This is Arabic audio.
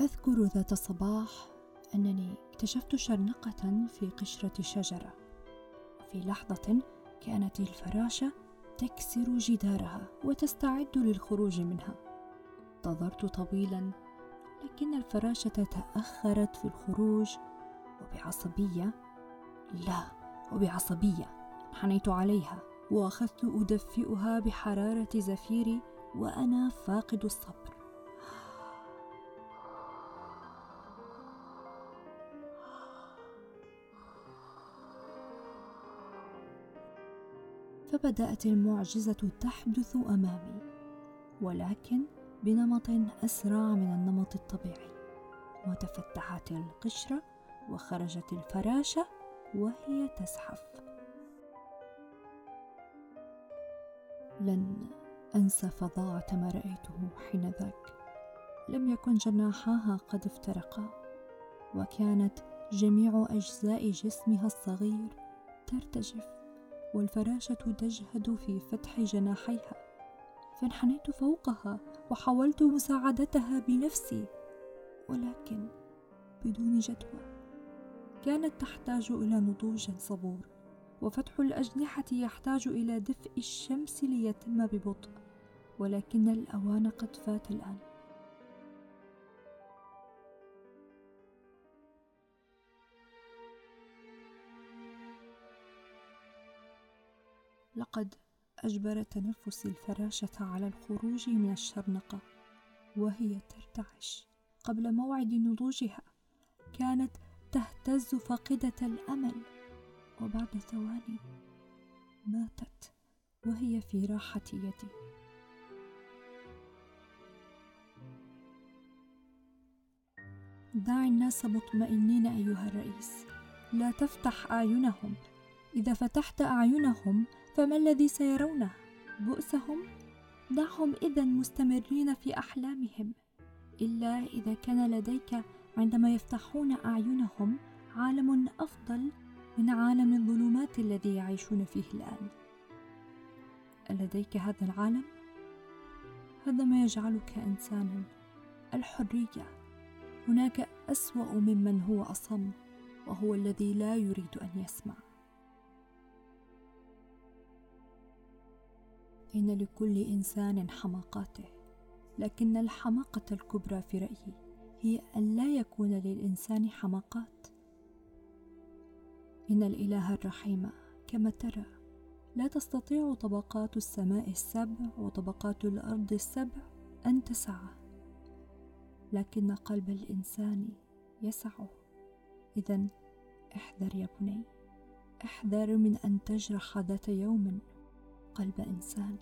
أذكر ذات صباح أنني اكتشفت شرنقة في قشرة شجرة. في لحظة كانت الفراشة تكسر جدارها وتستعد للخروج منها. انتظرت طويلا لكن الفراشة تأخرت في الخروج وبعصبية لا وبعصبية حنيت عليها وأخذت أدفئها بحرارة زفيري وأنا فاقد الصبر. فبدأت المعجزة تحدث أمامي ولكن بنمط أسرع من النمط الطبيعي. وتفتحت القشرة وخرجت الفراشة وهي تزحف. لن انسى فظاعة ما رأيته حينذاك. لم يكن جناحاها قد افترقا وكانت جميع أجزاء جسمها الصغير ترتجف. والفراشة تجهد في فتح جناحيها. فانحنيت فوقها وحاولت مساعدتها بنفسي ولكن بدون جدوى. كانت تحتاج إلى نضوج صبور وفتح الأجنحة يحتاج إلى دفء الشمس ليتم ببطء ولكن الأوان قد فات الآن. لقد أجبر تنفس الفراشة على الخروج من الشرنقة وهي ترتعش قبل موعد نضوجها. كانت تهتز فاقدة الأمل وبعد ثواني ماتت وهي في راحة يدي. دع الناس مطمئنين أيها الرئيس لا تفتح أعينهم. إذا فتحت أعينهم فما الذي سيرونه؟ بؤسهم؟ دعهم إذا مستمرين في أحلامهم. إلا إذا كان لديك عندما يفتحون أعينهم عالم أفضل من عالم الظلمات الذي يعيشون فيه الآن. لديك هذا العالم؟ هذا ما يجعلك إنسانا. الحرية. هناك أسوأ ممن هو أصم وهو الذي لا يريد أن يسمع. إن لكل إنسان حماقاته لكن الحماقة الكبرى في رأيي هي أن لا يكون للإنسان حماقات. إن الإله الرحيم كما ترى لا تستطيع طبقات السماء السبع وطبقات الأرض السبع أن تسعه لكن قلب الإنسان يسعه إذا احذر يا بني احذر من أن تجرح ذات يوم. قلب إنسان.